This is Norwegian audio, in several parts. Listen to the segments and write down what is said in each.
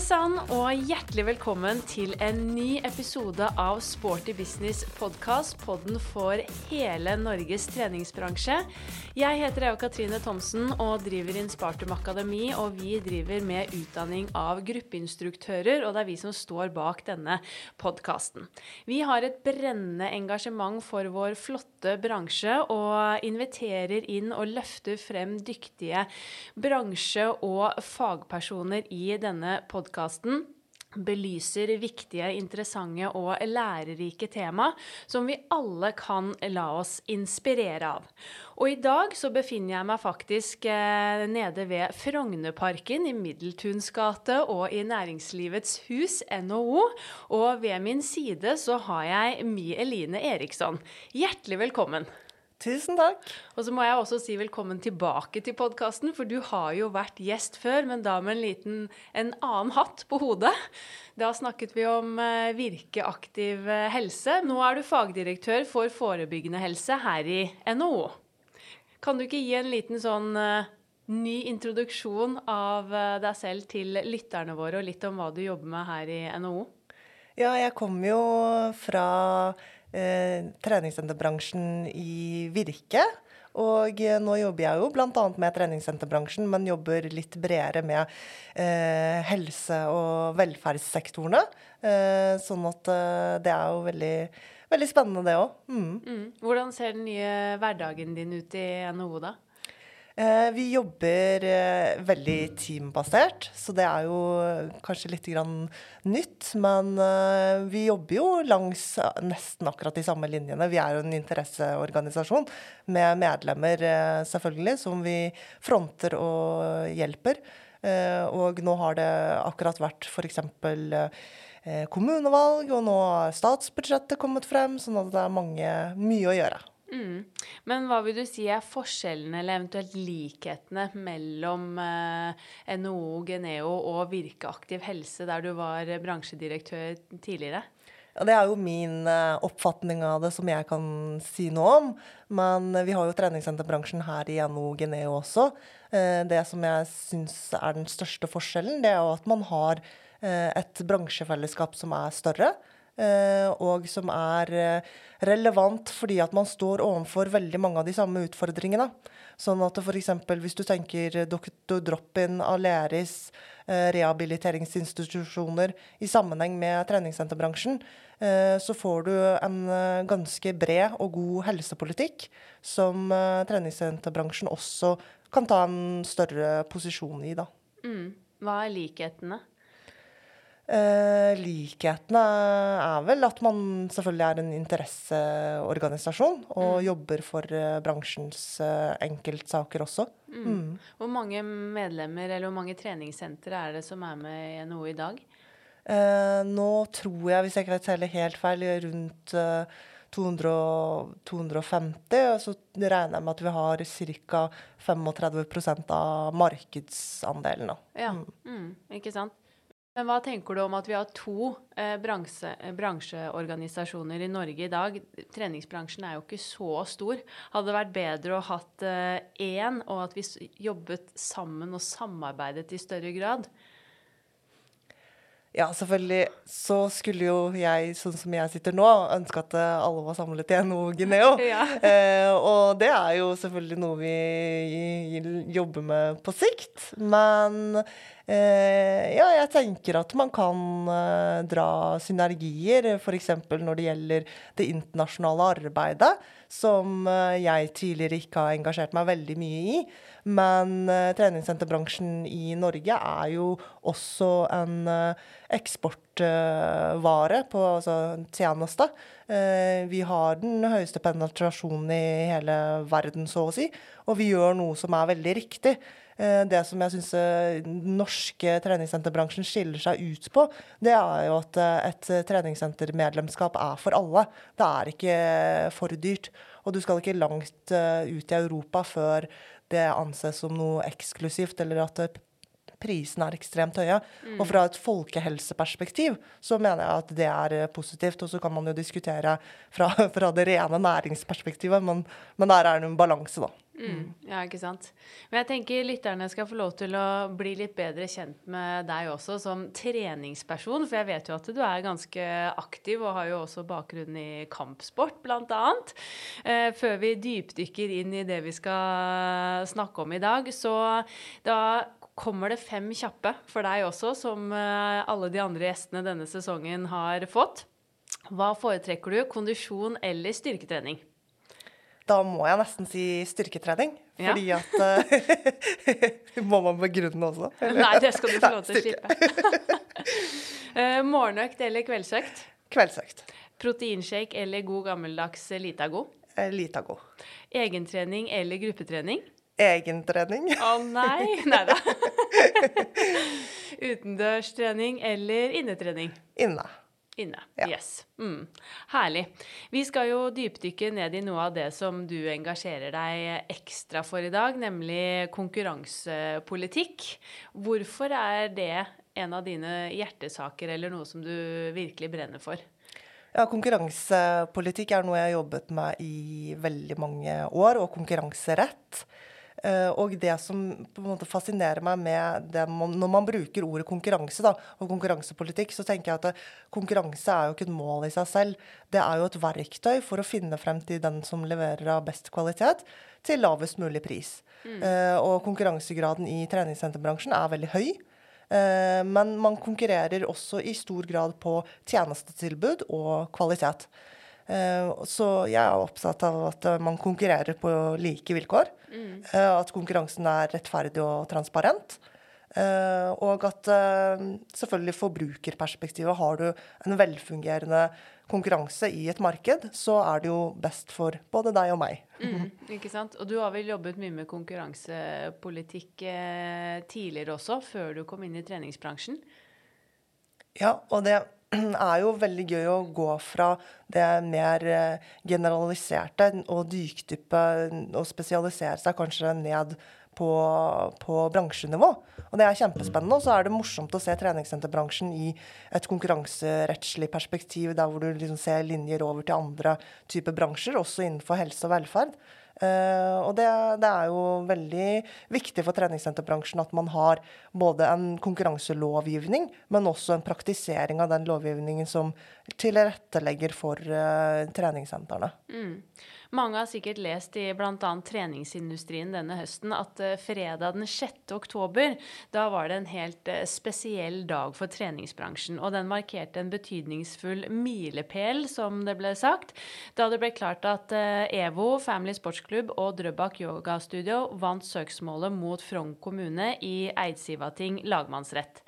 sann, og hjertelig velkommen til en ny episode av Sporty business podkast, podden for hele Norges treningsbransje. Jeg heter Eva Katrine Thomsen og driver Inspartum Akademi, og vi driver med utdanning av gruppeinstruktører, og det er vi som står bak denne podkasten. Vi har et brennende engasjement for vår flotte bransje, og inviterer inn og løfter frem dyktige bransje- og fagpersoner i denne podkasten podkasten belyser viktige, interessante og lærerike tema som vi alle kan la oss inspirere av. Og i dag så befinner jeg meg faktisk eh, nede ved Frognerparken i Middeltuns gate og i Næringslivets hus, NHO. Og ved min side så har jeg Mi Eline Eriksson. Hjertelig velkommen. Tusen takk. Og så må jeg også si velkommen tilbake til podkasten, for du har jo vært gjest før, men da med en liten en annen hatt på hodet. Da snakket vi om Virke virkeaktiv uh, helse. Nå er du fagdirektør for forebyggende helse her i NHO. Kan du ikke gi en liten sånn uh, ny introduksjon av deg selv til lytterne våre, og litt om hva du jobber med her i NHO? Ja, jeg kommer jo fra eh, treningssenterbransjen i Virke. Og nå jobber jeg jo bl.a. med treningssenterbransjen, men jobber litt bredere med eh, helse- og velferdssektorene. Eh, sånn at eh, det er jo veldig, veldig spennende, det òg. Mm. Mm. Hvordan ser den nye hverdagen din ut i NHO, da? Eh, vi jobber eh, veldig teambasert, så det er jo kanskje litt nytt. Men eh, vi jobber jo langs nesten akkurat de samme linjene. Vi er jo en interesseorganisasjon med medlemmer, selvfølgelig, som vi fronter og hjelper. Og nå har det akkurat vært f.eks. kommunevalg, og nå har statsbudsjettet kommet frem, sånn at det er mange, mye å gjøre. Mm. Men hva vil du si er forskjellene eller eventuelt likhetene mellom eh, NHO, Geneo og Virkeaktiv helse, der du var bransjedirektør tidligere? Ja, Det er jo min uh, oppfatning av det som jeg kan si noe om. Men vi har jo treningssenterbransjen her i NHO Geneo også. Uh, det som jeg syns er den største forskjellen, det er jo at man har uh, et bransjefellesskap som er større. Eh, og som er eh, relevant fordi at man står overfor veldig mange av de samme utfordringene. Sånn at f.eks. hvis du tenker doktor Drop-in, Aleris, eh, rehabiliteringsinstitusjoner i sammenheng med treningssenterbransjen, så får du en ganske bred og god helsepolitikk som treningssenterbransjen også kan ta en større posisjon i. Da. Mm. Hva er likhetene? Eh, likhetene er vel at man selvfølgelig er en interesseorganisasjon og mm. jobber for eh, bransjens eh, enkeltsaker også. Mm. Mm. Hvor mange medlemmer eller hvor mange treningssentre er det som er med i NHO i dag? Eh, nå tror jeg, hvis jeg ikke teller helt feil, rundt 200, eh, 250. Og så regner jeg med at vi har ca. 35% av markedsandelen. Ja, mm. Mm, ikke sant. Men hva tenker du om at vi har to eh, bransje, eh, bransjeorganisasjoner i Norge i dag? Treningsbransjen er jo ikke så stor. Hadde det vært bedre å hatt én, eh, og at vi jobbet sammen og samarbeidet i større grad? Ja, selvfølgelig så skulle jo jeg, sånn som jeg sitter nå, ønske at eh, alle var samlet i NHO Gineo. ja. eh, og det er jo selvfølgelig noe vi jobber med på sikt. Men eh, ja, jeg tenker at man kan eh, dra synergier, f.eks. når det gjelder det internasjonale arbeidet, som eh, jeg tidligere ikke har engasjert meg veldig mye i. Men uh, treningssenterbransjen i Norge er jo også en uh, eksportvare på altså tjeneste. Uh, vi har den høyeste penetrasjonen i hele verden, så å si. Og vi gjør noe som er veldig riktig. Det som jeg syns norske treningssenterbransjen skiller seg ut på, det er jo at et treningssentermedlemskap er for alle. Det er ikke for dyrt. Og du skal ikke langt ut i Europa før det anses som noe eksklusivt, eller at prisen er ekstremt høye. Mm. Og fra et folkehelseperspektiv så mener jeg at det er eh, positivt. Og så kan man jo diskutere fra, fra det rene næringsperspektivet, men, men der er det en balanse, da. Mm. Ja, ikke sant. Men jeg tenker lytterne skal få lov til å bli litt bedre kjent med deg også som treningsperson, for jeg vet jo at du er ganske aktiv og har jo også bakgrunn i kampsport, annet. Eh, før vi dypdykker inn i det vi skal snakke om i dag, så da kommer det fem kjappe for deg også, som eh, alle de andre gjestene denne sesongen har fått. Hva foretrekker du, kondisjon eller styrketrening? Da må jeg nesten si styrketrening. Ja. Fordi at uh, Må man begrunne også? Eller? Nei, det skal du få lov til å slippe. uh, morgenøkt eller kveldsøkt? Kveldsøkt. Proteinshake eller god gammeldags Litago? Eh, Litago. Egentrening eller gruppetrening? Egentrening. Å oh, nei! Nei da. Utendørstrening eller innetrening? Inne. Inne. Ja. Yes. Mm. Herlig. Vi skal jo dypdykke ned i noe av det som du engasjerer deg ekstra for i dag, nemlig konkurransepolitikk. Hvorfor er det en av dine hjertesaker, eller noe som du virkelig brenner for? Ja, konkurransepolitikk er noe jeg har jobbet med i veldig mange år, og konkurranserett. Uh, og det som på en måte fascinerer meg med det når man bruker ordet konkurranse da, og konkurransepolitikk, så tenker jeg at konkurranse er jo ikke et mål i seg selv. Det er jo et verktøy for å finne frem til den som leverer av best kvalitet, til lavest mulig pris. Mm. Uh, og konkurransegraden i treningssenterbransjen er veldig høy. Men man konkurrerer også i stor grad på tjenestetilbud og kvalitet. Så jeg er opptatt av at man konkurrerer på like vilkår. Mm. At konkurransen er rettferdig og transparent. Og at selvfølgelig forbrukerperspektivet har du en velfungerende konkurranse i et marked, så er det jo best for både deg og meg. Mm, ikke sant? Og du har vel jobbet mye med konkurransepolitikk tidligere også, før du kom inn i treningsbransjen? Ja, og det er jo veldig gøy å gå fra det mer eh, generaliserte og dykdype og spesialisere seg kanskje ned på, på, bransjenivå. Og det er kjempespennende. Og så er det morsomt å se treningssenterbransjen i et konkurranserettslig perspektiv, der hvor du liksom ser linjer over til andre typer bransjer, også innenfor helse og velferd. Uh, og det, det, er jo veldig viktig for treningssenterbransjen at man har både en konkurranselovgivning, men også en praktisering av den lovgivningen som tilrettelegger for uh, treningssentrene. Mm. Mange har sikkert lest i bl.a. treningsindustrien denne høsten at uh, fredag den 6. oktober, da var det en helt spesiell dag for treningsbransjen. Og den markerte en betydningsfull milepæl, som det ble sagt, da det ble klart at EVO, Family Sportsklubb og Drøbak Yogastudio vant søksmålet mot Frogn kommune i Eidsivating lagmannsrett.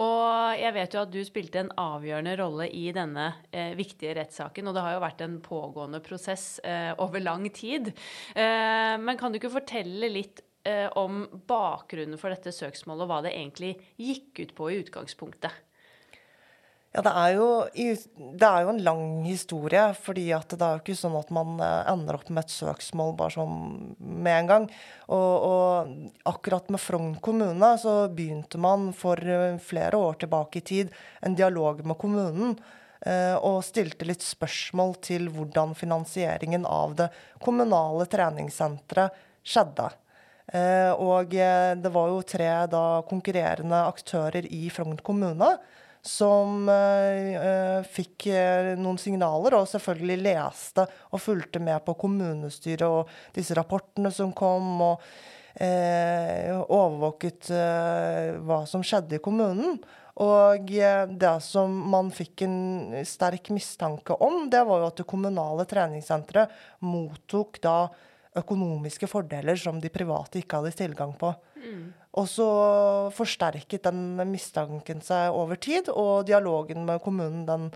Og jeg vet jo at du spilte en avgjørende rolle i denne eh, viktige rettssaken. Og det har jo vært en pågående prosess eh, over lang tid. Eh, men kan du ikke fortelle litt eh, om bakgrunnen for dette søksmålet, og hva det egentlig gikk ut på i utgangspunktet? Ja, det er, jo, det er, jo, en lang historie. fordi det er jo ikke sånn at man eh, ender opp med et søksmål bare sånn med en gang. Og, og akkurat med Frogn kommune så begynte man for eh, flere år tilbake i tid en dialog med kommunen. Eh, og stilte litt spørsmål til hvordan finansieringen av det kommunale treningssenteret skjedde. Og det var jo tre da konkurrerende aktører i Frogn kommune som uh, fikk uh, noen signaler, og selvfølgelig leste og fulgte med på kommunestyret og disse rapportene som kom, og uh, overvåket hva som skjedde i kommunen. Og det som man fikk en sterk mistanke om, det var jo at det kommunale treningssenteret mottok da økonomiske fordeler som de private ikke hadde tilgang på. Mm. Og så forsterket den mistanken seg over tid, og dialogen med kommunen den,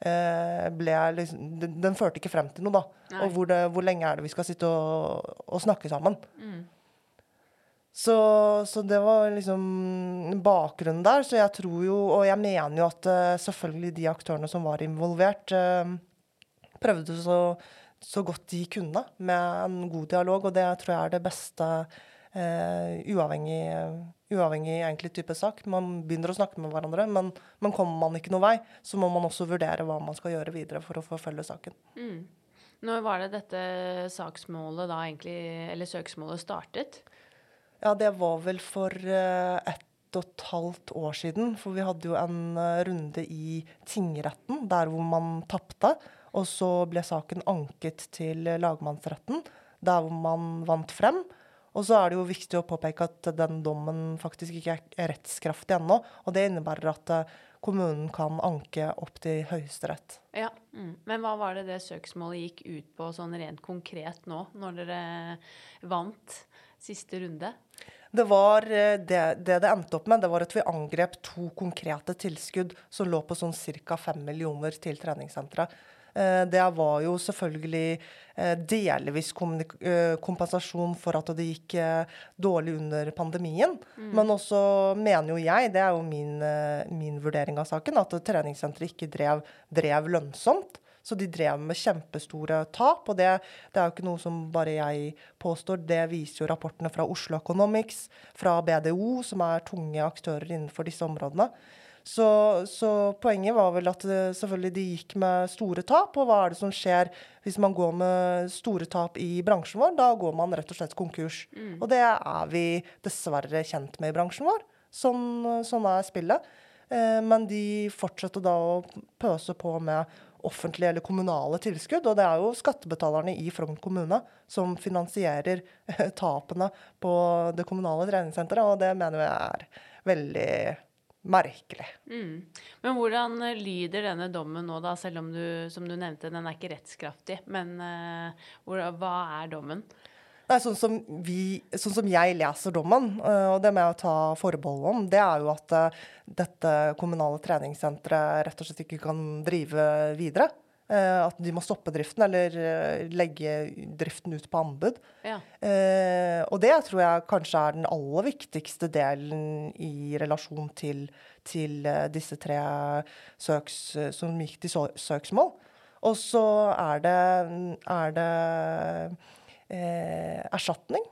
eh, ble, liksom, den, den, førte ikke frem til noe, da. Og hvor, det, hvor, lenge er det vi skal sitte og, og snakke sammen? Mm. Så, så, det var liksom bakgrunnen der. Så jeg tror jo, og jeg mener jo at uh, selvfølgelig de aktørene som var involvert, eh, prøvde så, så, godt de kunne med en god dialog, og det tror jeg er det beste eh, uavhengig, uavhengig egentlig type sak. Man begynner å snakke med hverandre, men, men, kommer man ikke noen vei, så må man også vurdere hva man skal gjøre videre for å forfølge saken. Mm. Når var det dette saksmålet da egentlig, eller søksmålet startet? Ja, det var vel for eh, ett og et halvt år siden. For vi hadde jo en uh, runde i tingretten der hvor man tapte. Og så ble saken anket til lagmannsretten, der man vant frem. Og så er det jo viktig å påpeke at den dommen faktisk ikke er rettskraftig ennå. Og det innebærer at uh, kommunen kan anke opp til Høyesterett. Ja, mm. Men hva var det det søksmålet gikk ut på sånn rent konkret nå, når dere vant siste runde? Det var eh, det, det, det endte opp med, det var at vi angrep to konkrete tilskudd som lå på sånn ca. 5 millioner til treningssenteret. Eh, det var jo selvfølgelig eh, delvis kompensasjon for at det gikk dårlig under pandemien. Mm. Men også mener jo jeg, det er jo min, min vurdering av saken, at treningssenteret ikke drev, drev lønnsomt. Så de drev med kjempestore tap. Og det, det, er jo ikke noe som bare jeg påstår, det viser jo rapportene fra Oslo Economics, fra BDO, som er tunge aktører innenfor disse områdene. Så, så, poenget var vel at det, selvfølgelig de gikk med store tap. Og hva er det som skjer hvis man går med store tap i bransjen vår? Da går man rett og slett konkurs. Mm. Og det er vi dessverre kjent med i bransjen vår. Sånn, sånn er spillet. Eh, men de fortsetter da å pøse på med offentlige eller kommunale tilskudd. Og det er jo skattebetalerne i Frogn kommune som finansierer eh, tapene på det kommunale treningssenteret, og det mener jeg er veldig merkelig. Mm. Men hvordan eh, lyder denne dommen nå, da, selv om du, som du nevnte, den er ikke rettskraftig. Men uh, hvor, hva er dommen? Nei, sånn som, vi, sånn som jeg leser dommen, uh, og det må jeg ta forbehold om, det er jo at dette kommunale treningssenteret rett og slett ikke kan drive videre. Uh, at de må stoppe driften eller legge driften ut på anbud. Ja. og det tror jeg kanskje er den aller viktigste delen i relasjon til, til disse tre søks, som gikk til søksmål. Og så er det, er det eh, erstatning.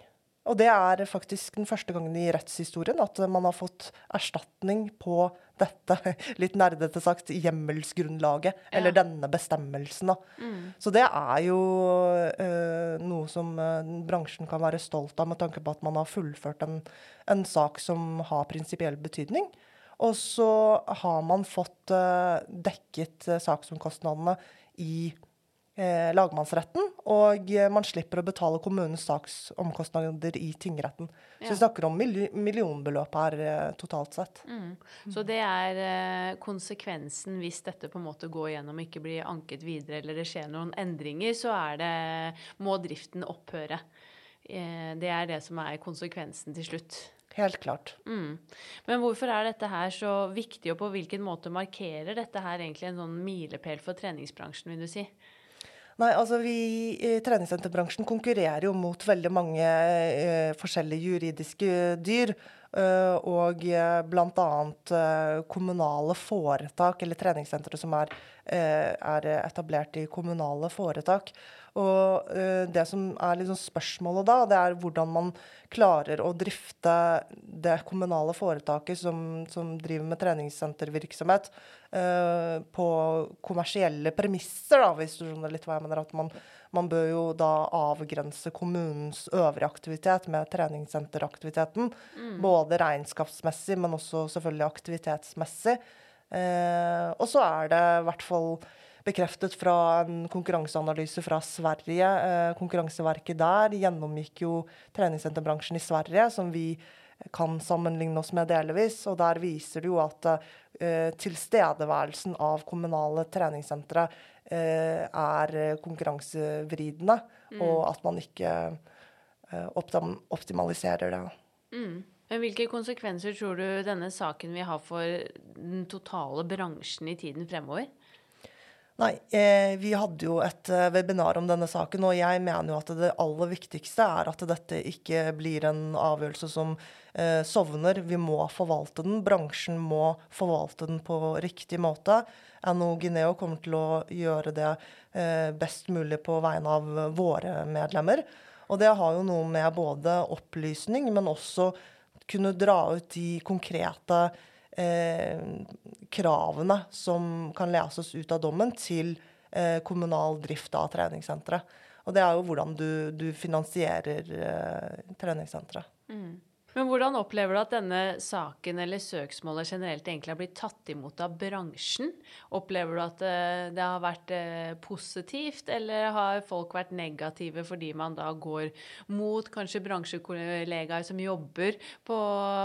Og det er faktisk den første gangen i rettshistorien at man har fått erstatning på dette, litt nerdete sagt, hjemmelsgrunnlaget, ja. eller denne bestemmelsen. Mm. Så det er jo uh, noe som uh, bransjen kan være stolt av, med tanke på at man har fullført en, en sak som har prinsipiell betydning. Og så har man fått uh, dekket saksomkostnadene i eh, lagmannsretten, og man slipper å betale kommunens saksomkostnader i tingretten. Så vi snakker om millionbeløp her eh, totalt sett. Mm. Så det er eh, konsekvensen hvis dette på en måte går gjennom og ikke blir anket videre, eller det skjer noen endringer, så er det, må driften opphøre. Eh, det er det som er konsekvensen til slutt. Helt klart. Mm. Men hvorfor er dette her så viktig, og på hvilken måte markerer dette her egentlig en sånn milepæl for treningsbransjen, vil du si? Nei, altså vi i treningssenterbransjen konkurrerer jo mot veldig mange eh, forskjellige juridiske dyr. Uh, og uh, bl.a. Uh, kommunale foretak, eller treningssentre som er, er, etablert i kommunale foretak. Og det som er liksom spørsmålet da, det er hvordan man klarer å drifte det kommunale foretaket som, som driver med treningssentervirksomhet, på kommersielle premisser, da, hvis du skjønner litt hva jeg mener. at man man bør jo da avgrense kommunens øvrige aktivitet med treningssenteraktiviteten. Mm. Både regnskapsmessig, men også selvfølgelig aktivitetsmessig. Eh, og så er det i hvert fall bekreftet fra en konkurranseanalyse fra Sverige. Eh, konkurranseverket der gjennomgikk jo treningssenterbransjen i Sverige, som vi kan sammenligne oss med delvis. Og der viser det jo at uh, tilstedeværelsen av kommunale treningssentre uh, er konkurransevridende, mm. og at man ikke uh, optim optimaliserer det. Mm. Men Hvilke konsekvenser tror du denne saken vil ha for den totale bransjen i tiden fremover? Nei, eh, vi hadde jo et eh, webinar om denne saken, og jeg mener jo at det aller viktigste er at dette ikke blir en avgjørelse som eh, sovner. Vi må forvalte den. Bransjen må forvalte den på riktig måte. NHO Guineo kommer til å gjøre det eh, best mulig på vegne av våre medlemmer. Og det har jo noe med både opplysning, men også kunne dra ut de konkrete eh, kravene som kan leses ut av dommen, til eh, kommunal drift av treningssenteret. Og det er jo hvordan du, du finansierer eh, treningssenteret. Mm. Men hvordan opplever du at denne saken eller søksmålet generelt egentlig har blitt tatt imot av bransjen? Opplever du at eh, det har vært eh, positivt, eller har folk vært negative fordi man da går mot kanskje bransjekollegaer som jobber på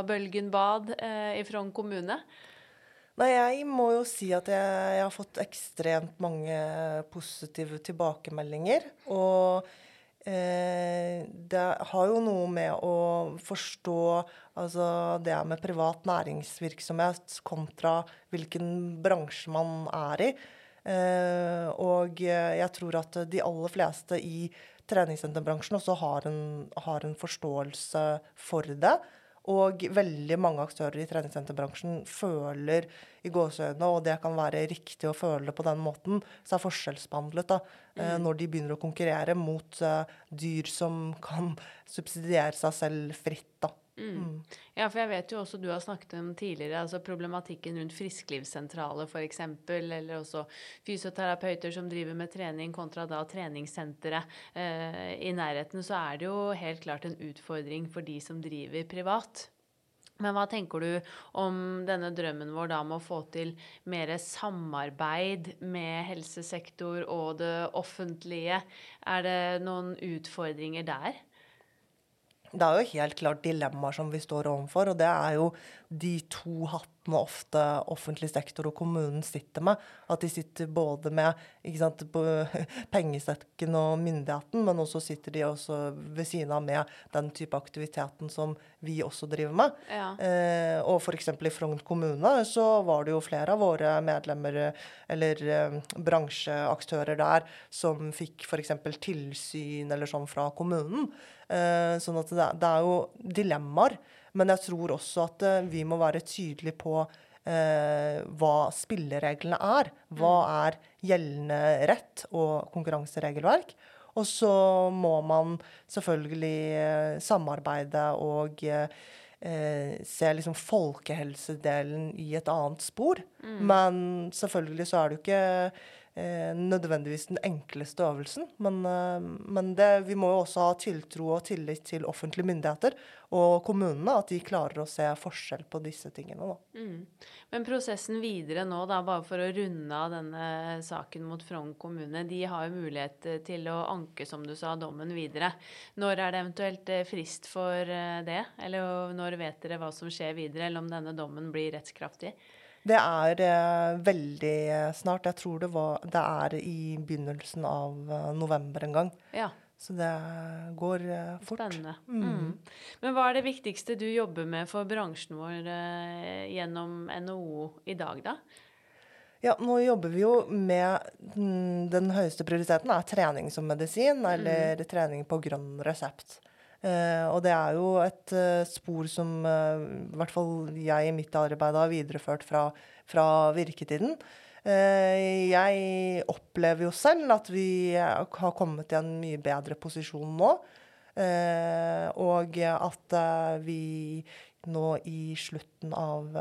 Bølgen bad eh, i Frogn kommune? Nei, jeg må jo si at jeg, jeg har fått ekstremt mange positive tilbakemeldinger. Og det har jo noe med å forstå altså det med privat næringsvirksomhet kontra hvilken bransje man er i. Eh, og jeg tror at de aller fleste i treningssenterbransjen også har en, har en forståelse for det. Og veldig mange aktører i treningssenterbransjen føler i gåseøynene, og det kan være riktig å føle det på den måten, så er forskjellsbehandlet da, eh, mm. når de begynner å konkurrere mot uh, dyr som kan subsidiere seg selv fritt. da. Mm. Ja, for jeg vet jo også du har snakket om tidligere altså problematikken rundt frisklivssentraler f.eks., eller også fysioterapeuter som driver med trening kontra da treningssenteret eh, i nærheten, så er det jo helt klart en utfordring for de som driver privat. Men hva tenker du om denne drømmen vår da med å få til mer samarbeid med helsesektor og det offentlige? Er det noen utfordringer der? Det er jo helt klart dilemmaer som vi står overfor, og det er jo de to hattene ofte offentlig sektor og kommunen sitter med. At de sitter både med sant, pengesekken og myndigheten, men også sitter de også ved siden av med den type aktiviteten som vi også driver med. Ja. Eh, og f.eks. i Frogn kommune så var det jo flere av våre medlemmer eller eh, bransjeaktører der som fikk f.eks. tilsyn eller sånn fra kommunen. Eh, sånn at det, det er jo dilemmaer. Men jeg tror også at eh, vi må være tydelige på eh, hva spillereglene er. Hva mm. er gjeldende rett og konkurranseregelverk? Og så må man selvfølgelig eh, samarbeide og eh, se liksom folkehelsedelen i et annet spor. Mm. Men selvfølgelig så er det jo ikke nødvendigvis den enkleste øvelsen. Men, eh, men det, vi må jo også ha tiltro og tillit til offentlige myndigheter og kommunene, at de klarer å se forskjell på disse tingene. Mm. Men prosessen videre nå, da, bare for å runde av denne saken mot Frogn kommune. De har jo mulighet eh, til å anke, som du sa, dommen videre. Når er det eventuelt eh, frist for eh, det? Eller når vet dere hva som skjer videre, eller om denne dommen blir rettskraftig? Det er eh, veldig snart. Jeg tror det, var, det, er i begynnelsen av uh, november en gang. Ja. Så det går eh, fort. Spennende. Mm. Mm. Men hva er det viktigste du jobber med for bransjen vår gjennom NHO i dag, da? Ja, nå jobber vi jo med Den høyeste prioriteten er trening som medisin, eller mm. trening på grønn resept. Uh, og det er jo et uh, spor som uh, i hvert fall jeg i mitt arbeid har videreført fra, fra virketiden. jeg opplever jo selv at vi har kommet i en mye bedre posisjon nå. og at vi nå i slutten av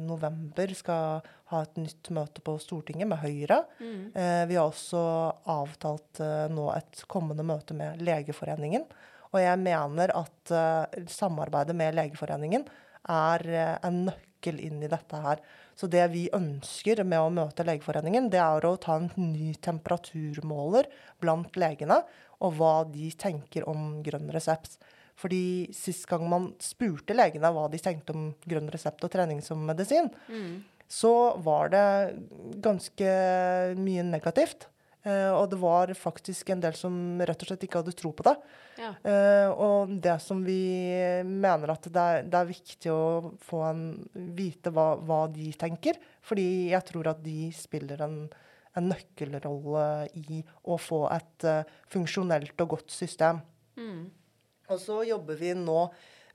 november skal ha et nytt møte på Stortinget med Høyre. Mm. vi har også avtalt nå et kommende møte med Legeforeningen. Og jeg mener at uh, samarbeidet med Legeforeningen er uh, en nøkkel inn i dette her. Så det vi ønsker med å møte Legeforeningen, det er å ta en ny temperaturmåler blant legene, og hva de tenker om grønn resept. Fordi sist gang man spurte legene hva de tenkte om grønn resept og trening som medisin, mm. så var det ganske mye negativt. Uh, og det var faktisk en del som rett og slett ikke hadde tro på det. Ja. Uh, og det som vi mener at det er, det er viktig å få en, vite hva, hva, de tenker. Fordi jeg tror at de spiller en, en nøkkelrolle i å få et uh, funksjonelt og godt system. Mm. Og så jobber vi nå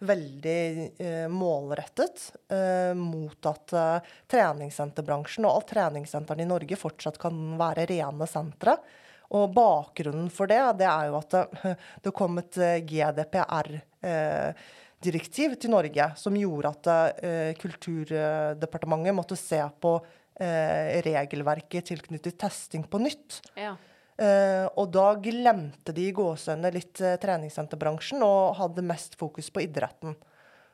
veldig eh, målrettet eh, mot at eh, treningssenterbransjen og alle treningssentrene i Norge fortsatt kan være rene sentre. Og bakgrunnen for det, det er jo at det, det kom et eh, GDPR. Eh, til Norge som gjorde at eh, Kulturdepartementet måtte se på eh, regelverket tilknyttet testing på nytt. Ja. Eh, og da glemte de i gåsehudene litt uh, treningssenterbransjen og hadde mest fokus på idretten.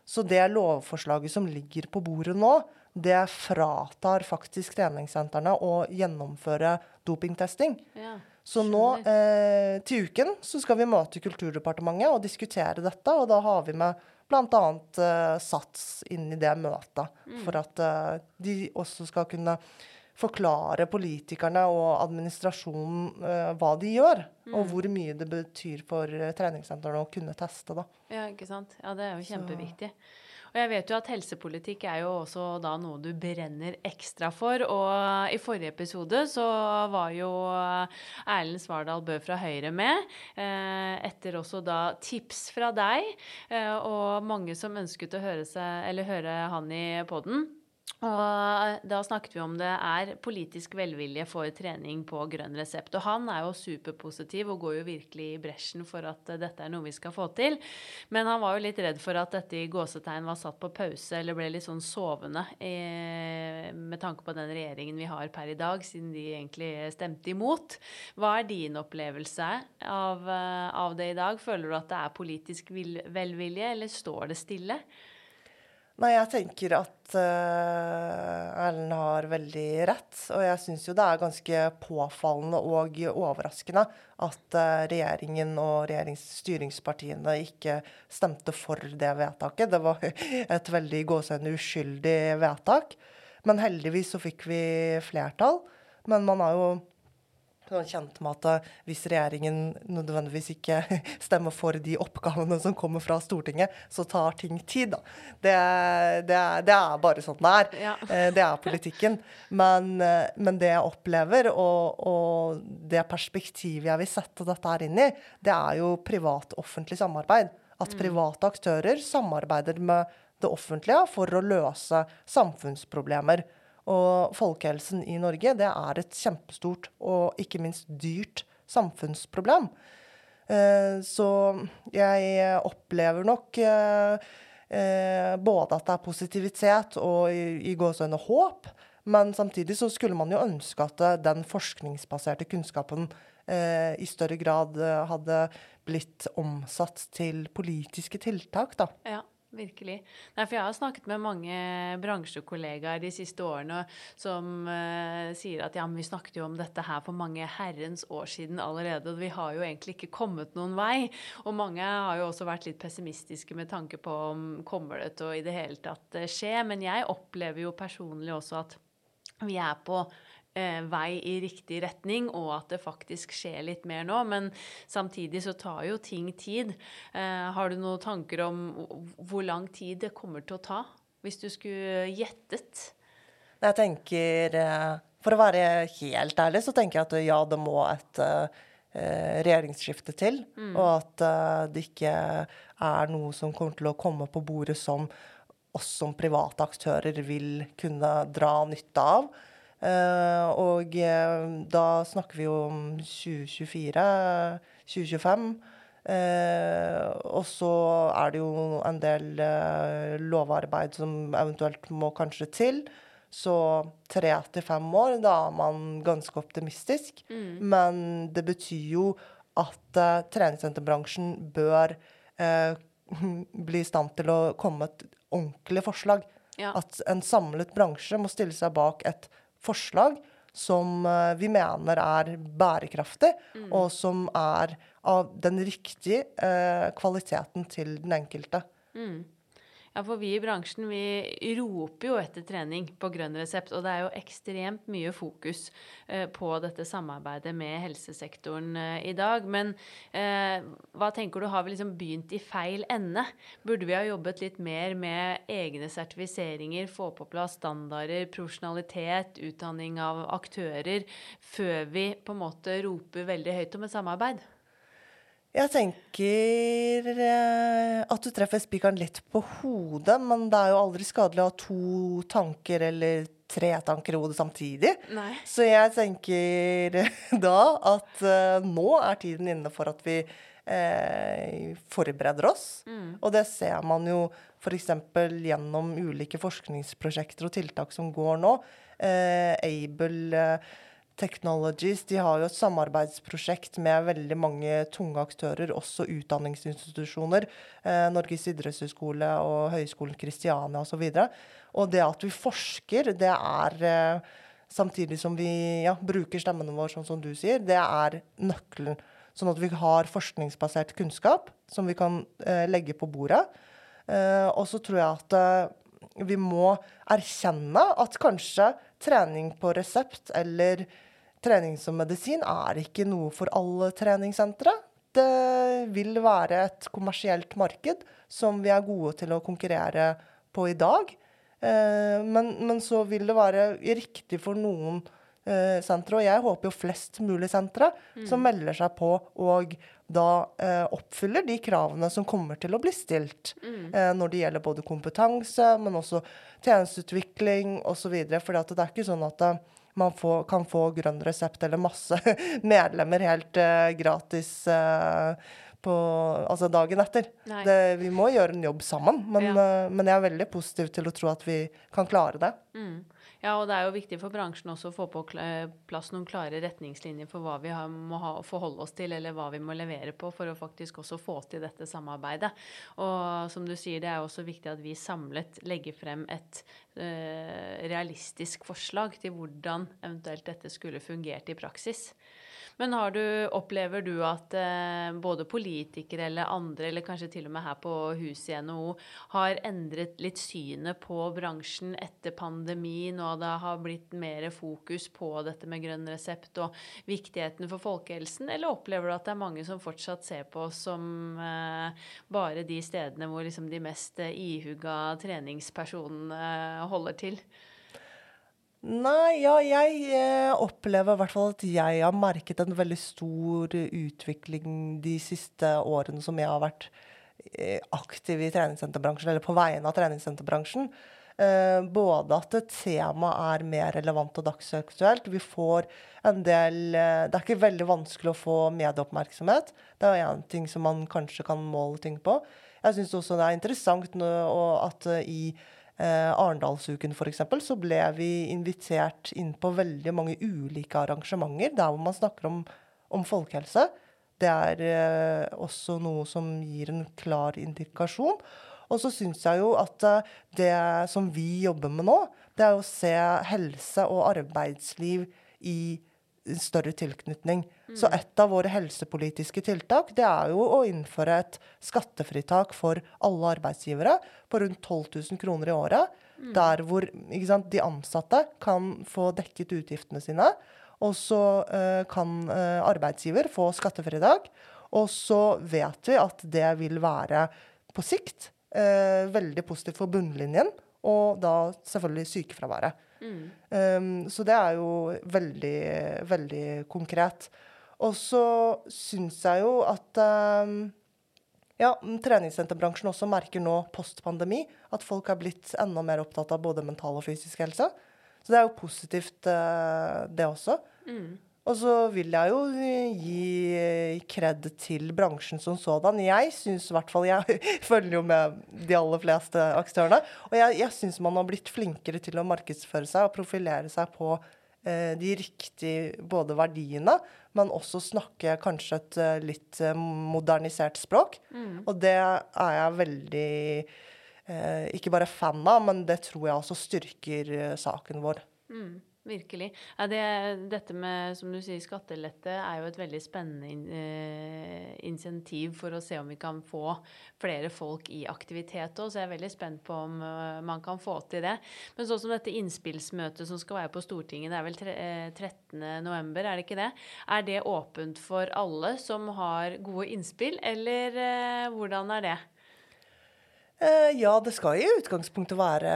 Så det lovforslaget som ligger på bordet nå, det fratar faktisk treningssentrene å gjennomføre dopingtesting. ja. Så nå uh, til uken så skal vi møte Kulturdepartementet og diskutere dette, og da har vi med bl.a. Uh, SATS inn i det møtet, for at de også skal kunne forklare politikerne og administrasjonen uh, hva de gjør, og hvor mye det betyr for uh, treningssentrene å kunne teste. da. Ja, ikke sant. Ja, det er jo kjempeviktig. Og jeg vet jo at helsepolitikk er jo også da noe du brenner ekstra for. Og i forrige episode så var jo Erlend Svardal Bø fra Høyre med. eh, Etter også da tips fra deg, eh, og mange som ønsket å høre, seg, eller høre han i poden. Og da snakket vi om det er politisk velvilje for trening på grønn resept. Og han er jo superpositiv og går jo virkelig i bresjen for at dette er noe vi skal få til. Men han var jo litt redd for at dette i gåsetegn var satt på pause eller ble litt sånn sovende eh, med tanke på den regjeringen vi har per i dag, siden de egentlig stemte imot. Hva er din opplevelse av, eh, av det i dag? Føler du at det er politisk velvilje, eller står det stille? Nei, jeg tenker at uh, Erlend har veldig rett. Og jeg syns jo det er ganske påfallende og overraskende at uh, regjeringen og regjeringsstyringspartiene ikke stemte for det vedtaket. Det var et veldig gåsehudende uskyldig vedtak. Men heldigvis så fikk vi flertall. Men man er jo sånn kjent med at eh, hvis regjeringen nødvendigvis ikke stemmer for de oppgavene som kommer fra Stortinget, så tar ting tid, da. Det, det, er, det er bare sånn det er. Ja. Eh, Det er politikken. Men, eh, men det jeg opplever, og, og det perspektivet jeg vil sette dette her inn i, det er jo privat-offentlig samarbeid. At private aktører samarbeider med det offentlige for å løse samfunnsproblemer. Og folkehelsen i Norge det er et kjempestort og ikke minst dyrt samfunnsproblem. Eh, Så jeg opplever nok eh, både at det er positivitet og i, i håp, men samtidig så skulle man jo ønske at eh, den forskningsbaserte kunnskapen i større grad hadde blitt omsatt til politiske tiltak, da. Ja, virkelig. Nei, for jeg har snakket med mange bransjekollegaer de siste årene som uh, sier at ja, men vi snakket jo om dette her for mange herrens år siden allerede, og vi har jo egentlig ikke kommet noen vei. Og mange har jo også vært litt pessimistiske med tanke på om kommer det til å i det hele tatt eh, skje. Men jeg opplever jo personlig også at vi er på vei i riktig retning, og at det faktisk skjer litt mer nå. Men samtidig så tar jo ting tid. Eh, har du noen tanker om hvor lang tid det kommer til å ta? Hvis du skulle gjettet? Jeg tenker eh, For å være helt ærlig, så tenker jeg at ja, det må et eh, regjeringsskifte til. Og at eh, det ikke er noe som kommer til å komme på bordet som oss som private aktører vil kunne dra nytte av. Eh, og eh, da snakker vi jo om 2024, 2025. Eh, og så er det jo en del eh, lovarbeid som eventuelt må kanskje til. Så tre til fem år, da er man ganske optimistisk. Men det betyr jo at eh, treningssenterbransjen bør eh, bli i stand til å komme med et ordentlig forslag. Ja. At en samlet bransje må stille seg bak et forslag som eh, vi mener er bærekraftig, og som er av den riktige eh, kvaliteten til den enkelte. Ja, for vi i bransjen vi roper jo etter trening på grønn resept, og det er jo ekstremt mye fokus eh, på dette samarbeidet med helsesektoren eh, i dag. Men eh, hva tenker du, har vi liksom begynt i feil ende? Burde vi ha jobbet litt mer med egne sertifiseringer, få på plass standarder, profesjonalitet, utdanning av aktører, før vi på en måte roper veldig høyt om et samarbeid? Jeg tenker eh, at du treffer spikeren litt på hodet, men det er jo aldri skadelig å ha to tanker eller tre tanker i hodet samtidig. Nei. Så jeg tenker da at eh, nå er tiden inne for at vi eh, forbereder oss. Og det ser man jo f.eks. gjennom ulike forskningsprosjekter og tiltak som går nå. Eh, Able eh, Technologies de har jo et samarbeidsprosjekt med veldig mange tunge aktører, også utdanningsinstitusjoner. Eh, Norges idrettshøgskole og Høgskolen Kristiania osv. Og, så og det at vi forsker, det er eh, Samtidig som vi ja, bruker stemmene våre, sånn som du sier, det er nøkkelen. Sånn at vi har forskningsbasert kunnskap som vi kan eh, legge på bordet. Eh, og så tror jeg at eh, vi må erkjenne at kanskje trening på resept eller trening som medisin er ikke noe for alle treningssentre. Det vil være et kommersielt marked som vi er gode til å konkurrere på i dag. Eh, men, men så vil det være riktig for noen eh, sentre, og jeg håper jo flest mulig sentre mm. som melder seg på og da eh, oppfyller de kravene som kommer til å bli stilt mm. når det gjelder både kompetanse, men også tjenesteutvikling osv. For det er ikke sånn at man får, kan få grønn resept eller masse medlemmer helt uh, gratis uh, på, altså dagen etter. Det, vi må gjøre en jobb sammen, men, ja. uh, men, jeg er veldig positiv til å tro at vi kan klare det. Mm. Ja, og det er jo viktig for bransjen også å få på plass noen klare retningslinjer for hva vi må ha, forholde oss til, eller hva vi må levere på for å faktisk også få til dette samarbeidet. Og som du sier, det er også viktig at vi samlet legger frem et uh, realistisk forslag til hvordan eventuelt dette skulle fungert i praksis. Men du, opplever du at eh, både politikere eller andre, eller kanskje til og med her på huset i NHO, har endret litt synet på bransjen etter pandemien, og det har blitt mer fokus på dette med grønn resept og viktigheten for folkehelsen? Eller opplever du at det er mange som fortsatt ser på oss som eh, bare de stedene hvor liksom de mest eh, ihuga treningspersonene holder til? Nei, ja, jeg eh, opplever i hvert fall at jeg har merket en veldig stor utvikling de siste årene som jeg har vært eh, aktiv i treningssenterbransjen, eller på vegne av treningssenterbransjen. Eh, både at temaet er mer relevant og dagsaktuelt. Vi får en del Det er ikke veldig vanskelig å få medieoppmerksomhet. Det er én ting som man kanskje kan måle ting på. Jeg syns også det er interessant at i eh, Arendalsuken f.eks., så ble vi invitert inn på veldig mange ulike arrangementer der hvor man snakker om, om folkehelse. Det er eh, også noe som gir en klar indikasjon. Og så syns jeg jo at eh, det som vi jobber med nå, det er å se helse og arbeidsliv i større tilknytning. Mm. Så et av våre helsepolitiske tiltak det er jo å innføre et skattefritak for alle arbeidsgivere på rundt 12 000 kroner i året. Mm. Der hvor sant, de ansatte kan få dekket utgiftene sine. Og så uh, kan uh, arbeidsgiver få skattefritak. Og så vet vi at det vil være på sikt uh, veldig positivt for bunnlinjen, og da selvfølgelig sykefraværet. Mm. Um, så det er jo veldig, veldig konkret. Og så syns jeg jo at um, ja, treningssenterbransjen også merker nå post pandemi at folk er blitt enda mer opptatt av både mental og fysisk helse. Så det er jo positivt, uh, det også. Mm. Og så vil jeg jo gi kred til bransjen som sådan. Jeg syns i hvert fall Jeg følger jo med de aller fleste aktørene. Og jeg, jeg syns man har blitt flinkere til å markedsføre seg og profilere seg på eh, de riktige både verdiene, men også snakke kanskje et litt modernisert språk. Mm. Og det er jeg veldig eh, ikke bare fan av, men det tror jeg også styrker saken vår. Mm. Virkelig. Ja, det, dette med som du sier, skattelette er jo et veldig spennende in, uh, insentiv for å se om vi kan få flere folk i aktivitet òg. Så jeg er veldig spent på om uh, man kan få til det. Men sånn som dette innspillsmøtet som skal være på Stortinget, det er vel tre, uh, 13.11., er det ikke det? Er det åpent for alle som har gode innspill, eller eh, hvordan er det? Eh, ja, det skal i utgangspunktet være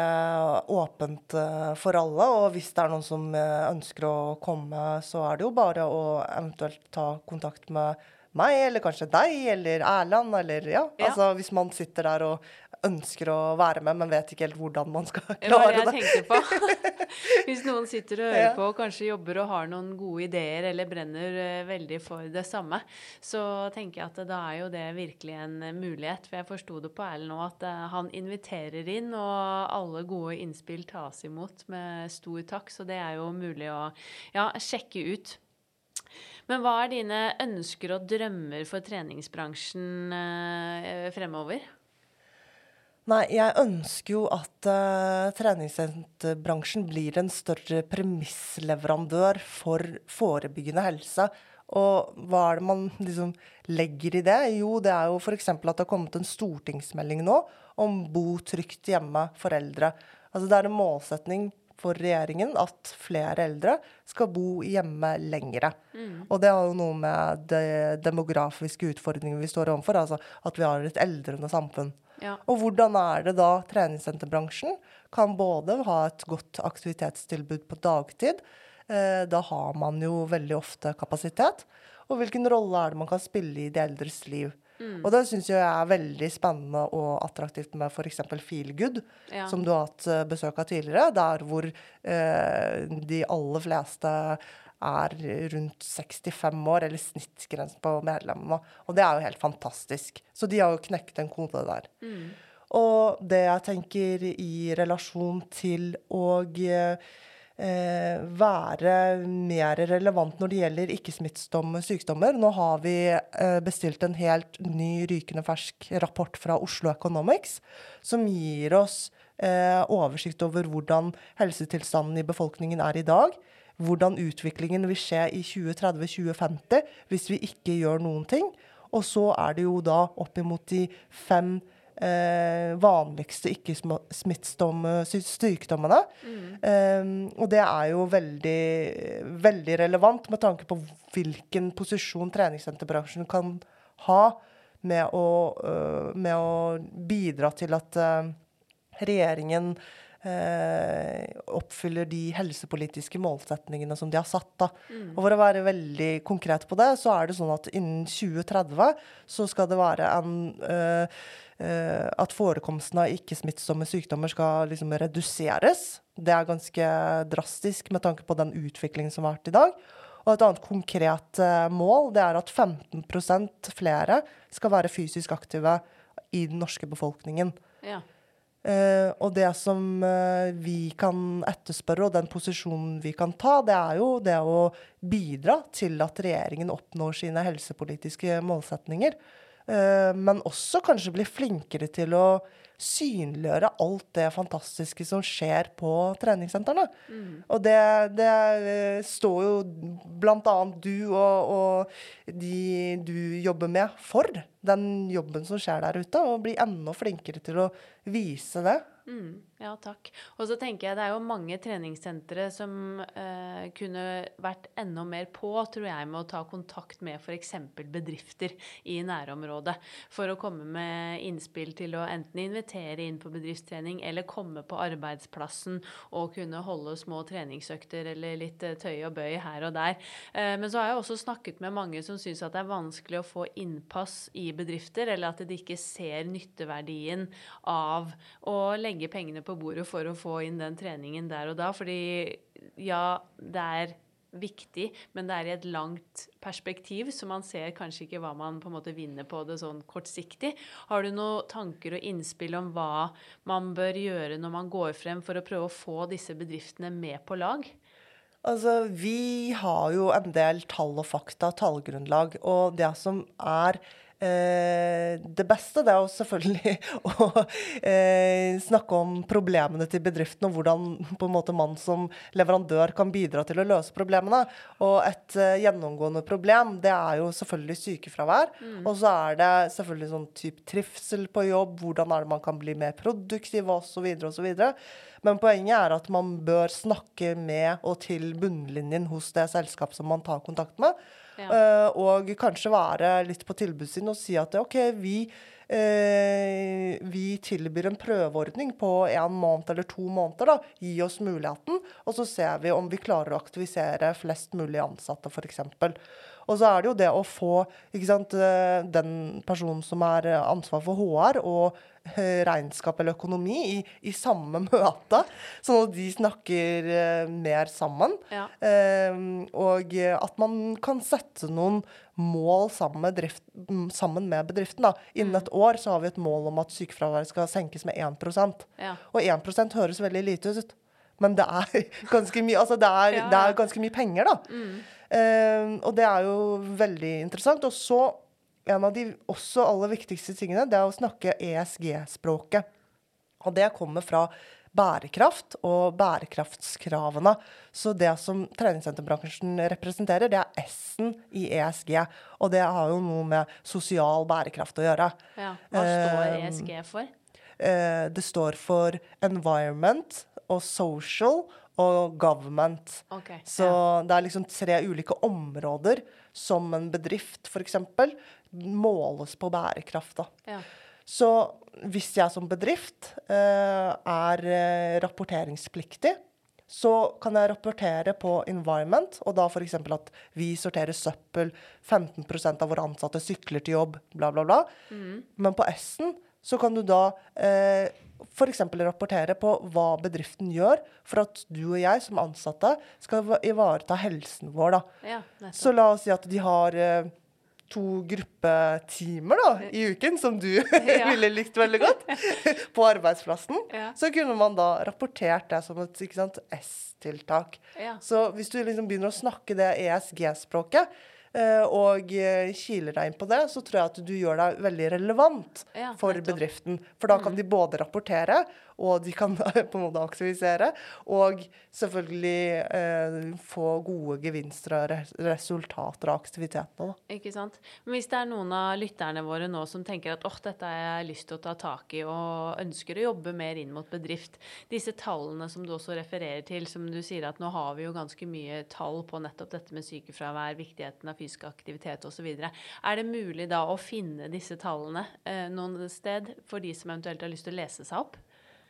åpent eh, for alle. Og hvis det er noen som eh, ønsker å komme, så er det jo bare å eventuelt ta kontakt med meg, eller kanskje deg, eller Erland, eller ja. ja. Altså hvis man sitter der og ønsker å være med, men vet ikke helt hvordan man skal Det var klare det det. jeg tenkte på. Hvis noen sitter og hører Ja. på og kanskje jobber og har noen gode ideer eller brenner eh, veldig for det samme, så tenker jeg at da er jo det virkelig en mulighet. For jeg forsto det på Erlend nå at eh, han inviterer inn, og alle gode innspill tas imot med stor takk. Så det er jo mulig å ja, sjekke ut. Men hva er dine ønsker og drømmer for treningsbransjen eh, fremover? Nei, jeg ønsker jo at uh, treningssenterbransjen blir en større premissleverandør for forebyggende helse. Og hva er det man liksom legger i det? Jo, det er jo f.eks. at det har kommet en stortingsmelding nå om bo trygt hjemme for eldre. Altså det er en målsetning for regjeringen at flere eldre skal bo hjemme lengre. Og det har jo noe med de demografiske utfordringene vi står overfor, altså at vi har et eldrende samfunn. Ja. Og hvordan er det da treningssenterbransjen kan både ha et godt aktivitetstilbud på dagtid, eh, da har man jo veldig ofte kapasitet, og hvilken rolle er det man kan spille i de eldres liv. Og det syns jeg er veldig spennende og attraktivt med f.eks. Feelgood, Ja. som du har hatt eh, besøk av tidligere, der hvor eh, de aller fleste er rundt 65 år, eller snittgrensen på medlemmene. Og det er jo helt fantastisk. Så de har jo knekt en kode der. Og det jeg tenker i relasjon til å eh, være mer relevant når det gjelder ikke-smittsomme sykdommer. Nå har vi eh, bestilt en helt ny, rykende fersk rapport fra Oslo Economics, som gir oss eh, oversikt over hvordan helsetilstanden i befolkningen er i dag. Hvordan utviklingen vil skje i 2030-2050 hvis vi ikke gjør noen ting. Og så er det jo da oppimot de fem eh, vanligste ikke-smittsomme sykdommene. Mm. Eh, og det er jo veldig, veldig relevant med tanke på hvilken posisjon treningssenterbransjen kan ha med å, uh, med å bidra til at uh, regjeringen eh, oppfyller de helsepolitiske målsetningene som de har satt. Da. Og For å være veldig konkret på det, så er det sånn at innen 2030 så skal det være en eh, eh, At forekomsten av ikke-smittsomme sykdommer skal liksom reduseres. Det er ganske drastisk med tanke på den utviklingen som har vært i dag. Og et annet konkret eh, mål det er at 15% flere skal være fysisk aktive i den norske befolkningen. Ja. Eh, og det som uh, vi kan etterspørre, og den posisjonen vi kan ta, det er jo det å bidra til at regjeringen oppnår sine helsepolitiske målsetninger. Uh, men også kanskje bli flinkere til å synliggjøre alt det fantastiske som skjer på treningssentrene. Og det, det står jo annet du og, og de du jobber med for den jobben som skjer der ute, og bli enda flinkere til å vise det. Mm, ja, takk. Og så tenker jeg det er jo mange treningssentre som eh, kunne vært enda mer på, tror jeg, med å ta kontakt med f.eks. bedrifter i nærområdet. For å komme med innspill til å enten invitere inn på bedriftstrening eller komme på arbeidsplassen og kunne holde små treningsøkter eller litt eh, tøy og bøy her og der. Eh, men så har jeg også snakket med mange som syns at det er vanskelig å få innpass i bedrifter, eller at de ikke ser nytteverdien av å legge pengene på bordet for å få inn den treningen der og da. Fordi ja, det er viktig, men det er i et langt perspektiv, så man ser kanskje ikke hva man på en måte vinner på det sånn kortsiktig. Har du noen tanker og innspill om hva man bør gjøre når man går frem for å prøve å få disse bedriftene med på lag? Altså, vi har jo en del tall og fakta, tallgrunnlag, og det som er det beste det er jo selvfølgelig å eh, snakke om problemene til bedriften, og hvordan på en måte man som leverandør kan bidra til å løse problemene. Og et eh, gjennomgående problem, det er jo selvfølgelig sykefravær. Og så er det selvfølgelig sånn type trivsel på jobb, hvordan er det man kan bli mer produktiv, osv., osv. Men poenget er at man bør snakke med og til bunnlinjen hos det selskap som man tar kontakt med. Ja. Eh, og kanskje være litt på tilbudssiden og si at OK, vi, eh, vi tilbyr en prøveordning på en måned eller to måneder. da, Gi oss muligheten, og så ser vi om vi klarer å aktivisere flest mulig ansatte, f.eks. Og så er det jo det å få sant, eh, den personen som er ansvar for HR og regnskap eller økonomi i, i samme møte, sånn at de snakker eh, mer sammen. Ja. Eh, og at man kan sette noen mål sammen med, drift, mm, sammen med bedriften. Da. Innen et år så har vi et mål om at sykefraværet skal senkes med 1% Ja. Og 1 høres veldig lite ut. Men det er ganske mye, altså det er, Ja, det er ganske mye penger, da. Eh, og det er jo veldig interessant. Og så en av de også aller viktigste tingene, det er å snakke ESG-språket. Og det kommer fra bærekraft og bærekraftskravene. Så det som treningssenterbransjen representerer, det er S-en i ESG. Og det har jo noe med sosial bærekraft å gjøre. ja. Hva står Eh, ESG for? Eh, det står for environment og social og government. Okay, Så det er liksom tre ulike områder som en bedrift f.eks. måles på bærekraft. da. Ja. Så hvis jeg som bedrift eh, er eh, rapporteringspliktig, så kan jeg rapportere på environment, og da f.eks. at vi sorterer søppel, 15% av våre ansatte sykler til jobb, bla, bla, bla. Men på S-en så kan du da eh, f.eks. rapportere på hva bedriften gjør for at du og jeg som ansatte skal ivareta helsen vår. da. ja. Så la oss si at de har eh, to gruppetimer da, i uken, som du Ja. ville likt veldig godt, på arbeidsplassen. Ja. Så kunne man da rapportert det som et S-tiltak. Ja. Så hvis du liksom begynner å snakke det ESG-språket, eh, og kiler deg inn på det, så tror jeg at du gjør deg veldig relevant for. Mm. bedriften. For da kan de både rapportere, og de kan på en måte aktivisere, og selvfølgelig eh, få gode gevinster og res resultater av aktivitetene. Da. Ikke sant? Men hvis det er noen av lytterne våre nå som tenker at åh, dette har jeg lyst til å ta tak i, og ønsker å jobbe mer inn mot bedrift, disse tallene som du også refererer til, som du sier at nå har vi jo ganske mye tall på nettopp dette med sykefravær, viktigheten av fysisk aktivitet osv. Er det mulig da å finne disse tallene eh, noen sted for de som eventuelt har lyst til å lese seg opp?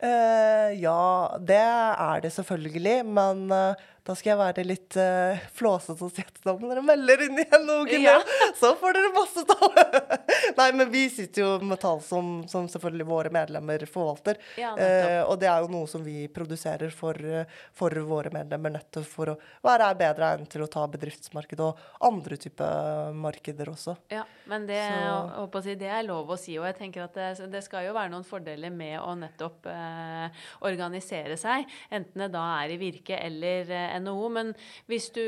Eh, ja, det er det selvfølgelig, men eh, da skal jeg være litt uh, flåsete og si at da må dere melde dere inn igjen, NHO-en, Ja. så får dere masse tall. Nei, men vi sitter jo med tall som, som selvfølgelig våre medlemmer forvalter. Ja. Eh, og det er jo noe som vi produserer for, eh, for våre medlemmer, nettopp for å være bedre egnet til å ta bedriftsmarked og andre typer markeder også. Ja, men det, å, å si, det er lov å si. Og jeg tenker at det, det skal jo være noen fordeler med å nettopp uh, organisere seg. Enten det da er i Virke eller NHO. Men hvis du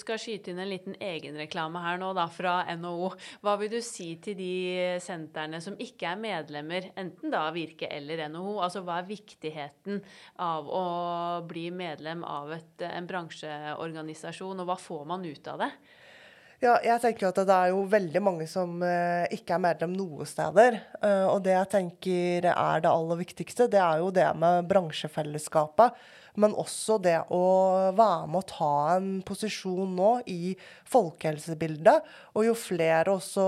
skal skyte inn en liten egenreklame her nå da fra NHO, hva vil du si til de sentrene som ikke er medlemmer, enten da Virke eller NHO? Altså hva er viktigheten av å bli medlem av et, en bransjeorganisasjon, og hva får man ut av det? Ja, jeg tenker at det er jo veldig mange som eh, ikke er medlem noe steder. Eh, og det jeg tenker er det aller viktigste, det er jo det med bransjefellesskapet. Men også det å være med å ta en posisjon nå i folkehelsebildet. Og jo flere også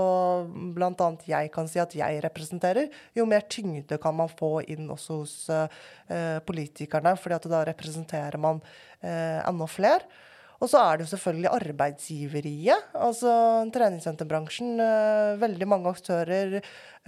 bl.a. jeg kan si at jeg representerer, jo mer tyngde kan man få inn også hos eh, politikerne. fordi at da representerer man eh, enda flere. Og så er det jo selvfølgelig arbeidsgiveriet. Altså treningssenterbransjen. eh, veldig mange aktører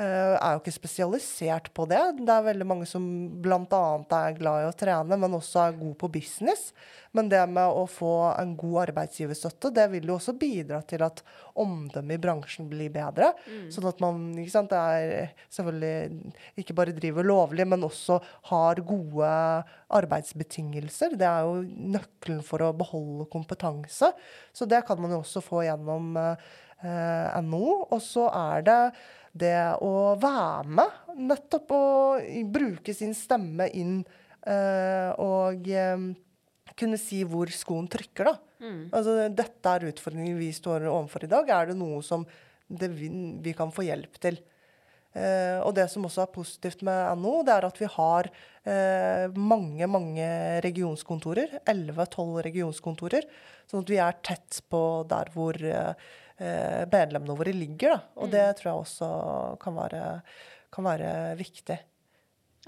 er jo ikke spesialisert på det. Det er veldig mange som bl.a. er glad i å trene, men også er god på business. Men det med å få en god arbeidsgiverstøtte, det vil jo også bidra til at omdømmet i bransjen blir bedre. Sånn at man ikke sant, er selvfølgelig ikke bare driver lovlig, men også har gode arbeidsbetingelser. Det er jo nøkkelen for å beholde kompetanse. Så det kan man jo også få gjennom eh, NHO. Og så er det det å være med, nettopp å bruke sin stemme inn eh, og eh, kunne si hvor skoen trykker, da. Altså, dette er utfordringen vi står overfor i dag. Er det noe som det vi, vi kan få hjelp til? Eh, og det som også er positivt med NHO, det er at vi har eh, mange, mange regionskontorer. 11-12 regionskontorer. Sånn at vi er tett på der hvor eh, eh, medlemmene våre ligger. Da. Og det tror jeg også kan være, kan være viktig.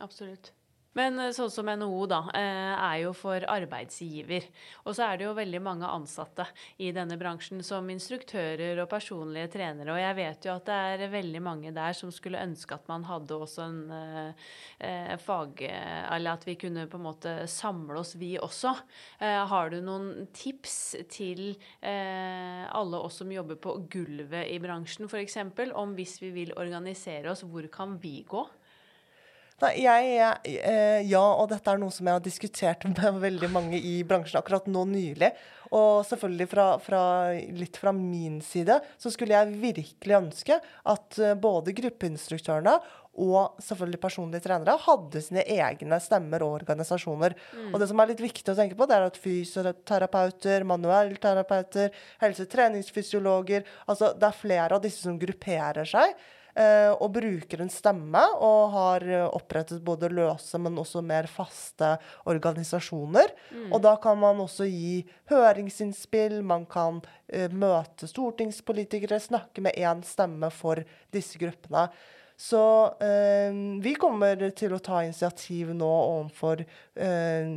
Absolutt. Men eh, sånn som NHO da, eh, er jo for arbeidsgiver. Og så er det jo veldig mange ansatte i denne bransjen som instruktører og personlige trenere. Og jeg vet jo at det er veldig mange der som skulle ønske at man hadde også en eh, fag... Eller at vi kunne på en måte samle oss, vi også. Eh, har du noen tips til eh, alle oss som jobber på gulvet i bransjen, f.eks. om hvis vi vil organisere oss, hvor kan vi gå? Nei, jeg, eh, ja, og dette er noe som jeg har diskutert med veldig mange i bransjen akkurat nå nylig. Og selvfølgelig fra, fra, litt fra min side så skulle jeg virkelig ønske at eh, både gruppeinstruktørene og selvfølgelig personlige trenere hadde sine egne stemmer og organisasjoner. Mm. Og det som er litt viktig å tenke på, det er at fysioterapeuter, manuellterapeuter, helsetreningsfysiologer Altså det er flere av disse som grupperer seg og bruker en stemme, og har eh, opprettet både løse, men også mer faste organisasjoner. Mm. Og da kan man også gi høringsinnspill, man kan uh, møte stortingspolitikere, snakke med én stemme for disse gruppene. Så eh, vi kommer til å ta initiativ nå overfor eh,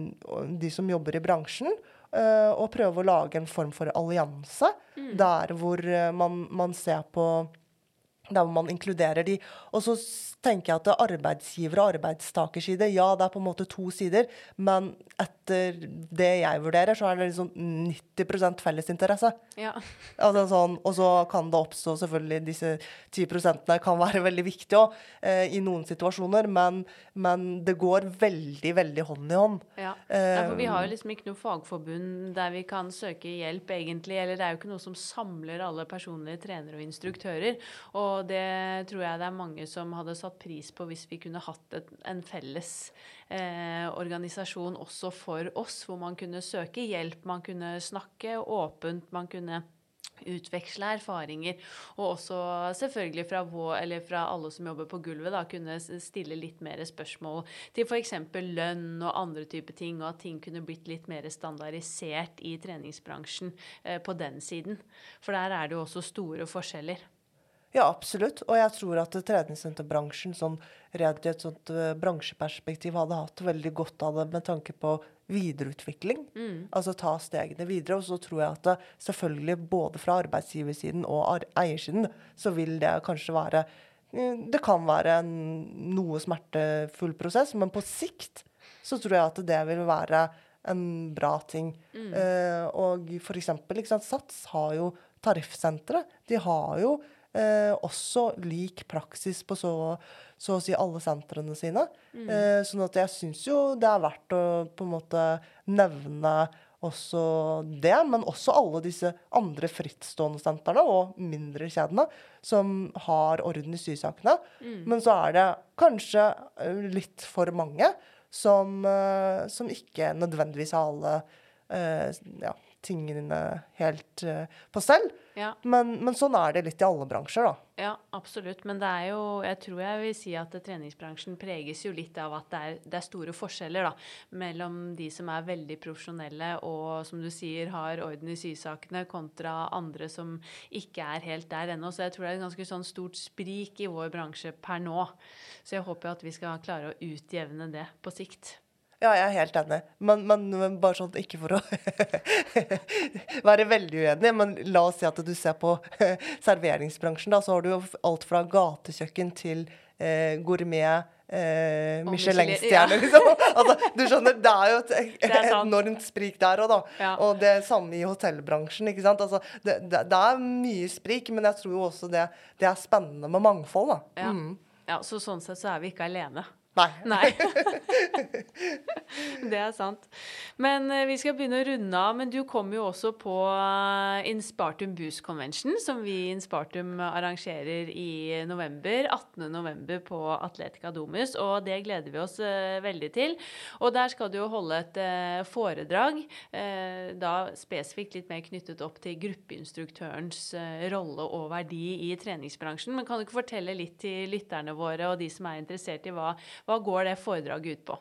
de som jobber i bransjen, eh, og prøve å lage en form for allianse. Mm. Der hvor man, man ser på der man inkluderer de. Og så tenker jeg at arbeidsgiver- og arbeidstakerside, ja, det er på en måte to sider, men etter det jeg vurderer, så er det liksom 90% fellesinteresse. Ja. Altså sånn, og så kan det oppstå selvfølgelig Disse 10% kan være veldig viktige også, eh, i noen situasjoner, men, men, det går veldig, veldig hånd i hånd. Ja. Eh, for vi har jo liksom ikke noe fagforbund der vi kan søke hjelp, egentlig. Eller det er jo ikke noe som samler alle personlige trenere og instruktører. Og det tror jeg det er mange som hadde satt pris på hvis vi kunne hatt et, en felles eh, organisasjon også for oss, hvor man kunne søke hjelp, man kunne snakke åpent, man kunne utveksle erfaringer, og også selvfølgelig fra, vår, fra alle som jobber på gulvet, da, kunne stille litt mer spørsmål til f.eks. lønn og andre typer ting, og at ting kunne blitt litt mer standardisert i treningsbransjen eh, på den siden. For der er det jo også store forskjeller. Ja, absolutt. Og jeg tror at treningssenterbransjen sånn redd i et sånt uh, bransjeperspektiv hadde hatt veldig godt av det med tanke på videreutvikling. Mm. Altså ta stegene videre. Og så tror jeg at det, selvfølgelig både fra arbeidsgiversiden og eiersiden så vil det kanskje være eh, Det kan være en noe smertefull prosess, men på sikt så tror jeg at det vil være en bra ting. Mm. Uh, og for eksempel, Sats har jo tariffsentre. De har jo eh, også lik praksis på så, så, å si alle sentrene sine. Mm. Eh, sånn at jeg syns jo det er verdt å på en måte nevne også det, men også alle disse andre frittstående sentrene og mindre kjedene som har orden i sysakene. Mm. Men så er det kanskje eh, litt for mange som, uh, som ikke nødvendigvis har alle eh, ja, tingene helt uh, på stell. Ja. Men, men, sånn er det litt i alle bransjer, da. Ja, absolutt. Men det er jo Jeg tror jeg vil si at treningsbransjen preges jo litt av at det er, det er store forskjeller da, mellom de som er veldig profesjonelle og som du sier har orden i sysakene, kontra andre som ikke er helt der ennå. Så jeg tror det er et ganske sånn stort sprik i vår bransje per nå. Så jeg håper at vi skal klare å utjevne det på sikt. Ja, jeg er helt enig. Men, men, bare sånn, ikke for å være veldig uenig, men la oss si at du ser på serveringsbransjen. Da, så har du jo alt fra gatekjøkken til eh, gourmet. Eh, Michelin-stjerne, ja. liksom. Altså, du skjønner, det er jo et enormt sprik der òg, da. Ja. Og det samme i hotellbransjen. ikke sant? Altså, det, det, det, er mye sprik, men jeg tror jo også det, det er spennende med mangfold. da. Ja. Mm. ja, så sånn sett så er vi ikke alene. Nei. Nei. det er sant. Men uh, vi skal begynne å runde av. Men du kom jo også på uh, Inspartum Boost Convention, som vi i Inspartum arrangerer i november. 18. november på Atletica Domus, og det gleder vi oss uh, veldig til. Og der skal du jo holde et foredrag, da spesifikt litt mer knyttet opp til gruppeinstruktørens rolle og verdi i treningsbransjen. Men kan du ikke fortelle litt til lytterne våre og de som er interessert i hva hva går det foredraget ut på?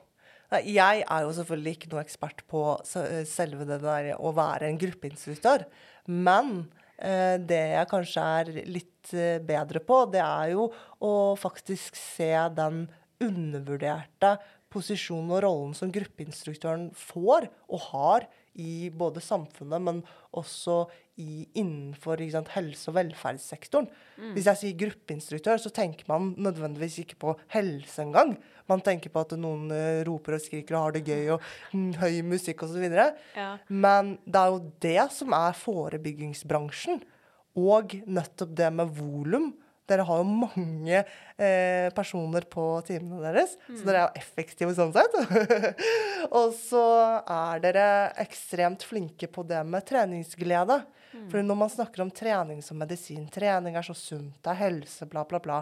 Jeg er jo selvfølgelig ikke noe ekspert på selve det der å være en gruppeinstruktør. Men eh, det jeg kanskje er litt eh, bedre på, det er jo å faktisk se den undervurderte posisjonen og rollen som gruppeinstruktøren får og har i både samfunnet, men også i, innenfor sant, helse- og velferdssektoren. Mm. Hvis jeg sier gruppeinstruktør, så tenker man nødvendigvis ikke på helse engang. Man tenker på at noen uh, roper og skriker og har det gøy og mm, høy musikk osv. Ja. Men det er jo det som er forebyggingsbransjen. Og nettopp det med volum dere har jo mange eh, personer på timene deres, mm. så dere er jo effektive sånn sett. og så er dere ekstremt flinke på det med treningsglede. Mm. For når man snakker om trening som medisin, trening er så sunt, det er helse, bla, bla, bla.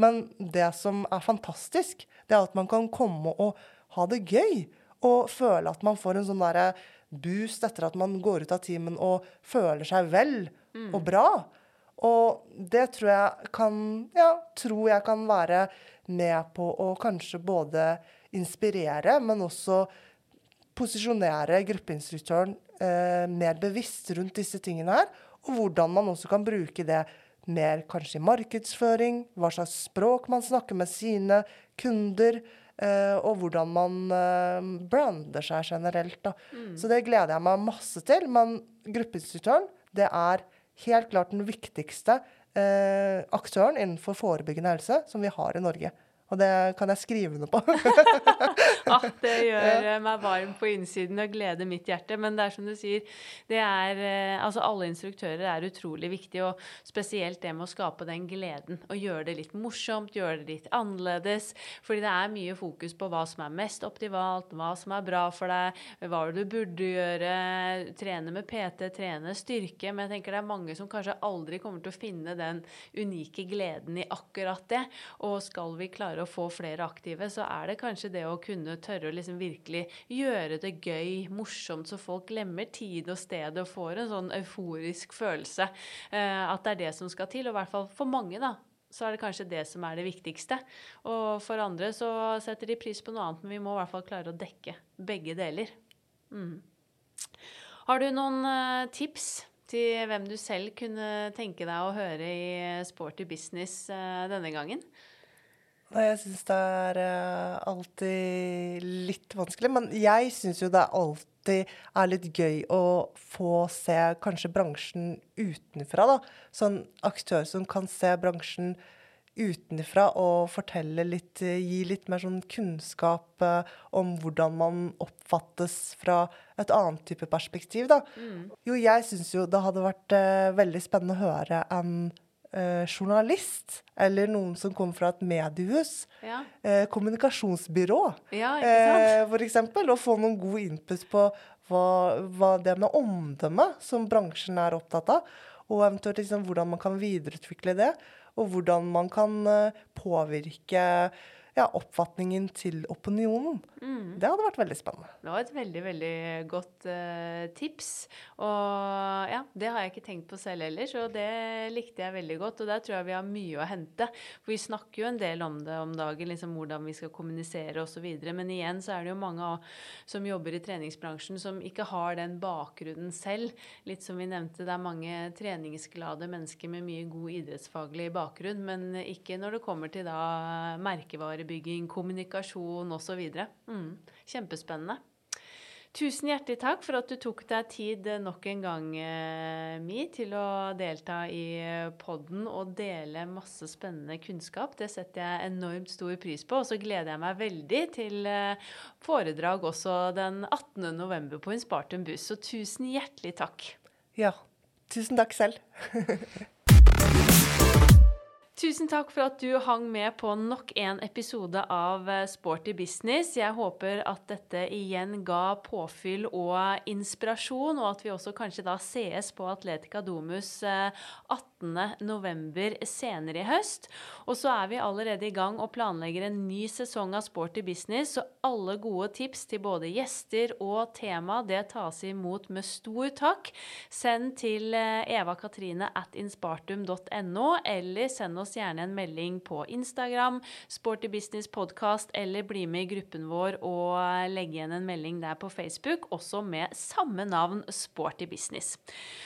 Men det som er fantastisk, det er at man kan komme og ha det gøy. Og føle at man får en sånn derre boost etter at man går ut av timen og føler seg vel mm. og bra. Og det tror jeg kan Ja, tror jeg kan være med på å kanskje både inspirere, men også posisjonere gruppeinstruktøren eh, mer bevisst rundt disse tingene her. Og hvordan man også kan bruke det mer kanskje i markedsføring, hva slags språk man snakker med sine kunder, eh, og hvordan man eh, brander seg generelt. Da. Mm. Så det gleder jeg meg masse til. Men gruppeinstruktøren, det er helt klart den viktigste eh, aktøren innenfor forebyggende helse som vi har i Norge. Og det kan jeg skrive noe på. ah, det gjør ja. meg varm på innsiden og gleder mitt hjerte. Men det er som du sier, det er eh, Altså, alle instruktører er utrolig viktige, og spesielt det med å skape den gleden. Og gjøre det litt morsomt, gjøre det litt annerledes. Fordi det er mye fokus på hva som er mest optimalt, hva som er bra for deg, hva du burde gjøre, trene med PT, trene styrke. Men jeg tenker det er mange som kanskje aldri kommer til å finne den unike gleden i akkurat det. Og skal vi klare å få flere aktive, så er det kanskje det å kunne tørre å liksom virkelig gjøre det gøy, morsomt, så folk glemmer tid og sted og får en sånn euforisk følelse. Eh, at det er det som skal til. Og i hvert fall for mange, da så er det kanskje det som er det viktigste. Og for andre så setter de pris på noe annet, men vi må i hvert fall klare å dekke begge deler. Mm. Har du noen uh, tips til hvem du selv kunne tenke deg å høre i Sporty business uh, denne gangen? Jeg syns det er uh, alltid litt vanskelig. Men jeg syns jo det alltid er litt gøy å få se kanskje bransjen utenfra. da. Sånn aktør som kan se bransjen utenfra og fortelle litt, gi litt mer sånn kunnskap uh, om hvordan man oppfattes fra et annet type perspektiv, da. Mm. Jo, jeg syns jo det hadde vært veldig spennende å høre en eh, journalist, eller noen som kommer fra et mediehus, ja. eh, kommunikasjonsbyrå, ja, eh, eksempel, og få noen god input på hva, hva, det med omdømme som bransjen er opptatt av, og eventuelt liksom, hvordan man kan videreutvikle det, og hvordan man kan eh, påvirke ja, oppfatningen til opinionen. Mm. Det hadde vært veldig spennende. Det var et veldig, veldig godt uh, tips. Og ja, det har jeg ikke tenkt på selv heller, så det likte jeg veldig godt. Og der tror jeg vi har mye å hente. For vi snakker jo en del om det om dagen, liksom hvordan vi skal kommunisere osv. Men igjen så er det jo mange som jobber i treningsbransjen som ikke har den bakgrunnen selv. Litt som vi nevnte, det er mange treningsglade mennesker med mye god idrettsfaglig bakgrunn, men ikke når det kommer til da merkevare forebygging, kommunikasjon osv. Mm, kjempespennende. Tusen hjertelig takk for at du tok deg tid nok en gang, eh, Mi, til å delta i podden og dele masse spennende kunnskap. Det setter jeg enormt stor pris på. Og så gleder jeg meg veldig til eh, foredrag også den 18. november på Inspartum buss. Så tusen hjertelig takk. Ja. Tusen takk selv. Tusen takk for at du hang med på nok en episode av eh, Sporty business. Jeg håper at dette igjen ga påfyll og inspirasjon, og at vi også kanskje da sees på Atletica Domus 18.11. Eh, senere i høst. Og så er vi allerede i gang og planlegger en ny sesong av Sporty business, så alle gode tips til både gjester og tema, det tas imot med stor takk. Send til evakatrine at inspartum.no, eller send oss gjerne en melding på Instagram, Sporty Business Podcast, eller bli med i gruppen vår og legge igjen en melding der på Facebook, også med samme navn, Sporty Business.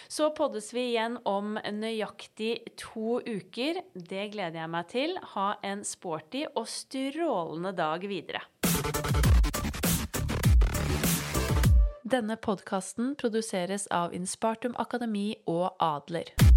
Så poddes vi igjen om nøyaktig nøyaktig to uker. Det gleder jeg meg til. Ha en sporty og strålende dag videre. Denne podkasten produseres av Inspartum Akademi og Adler.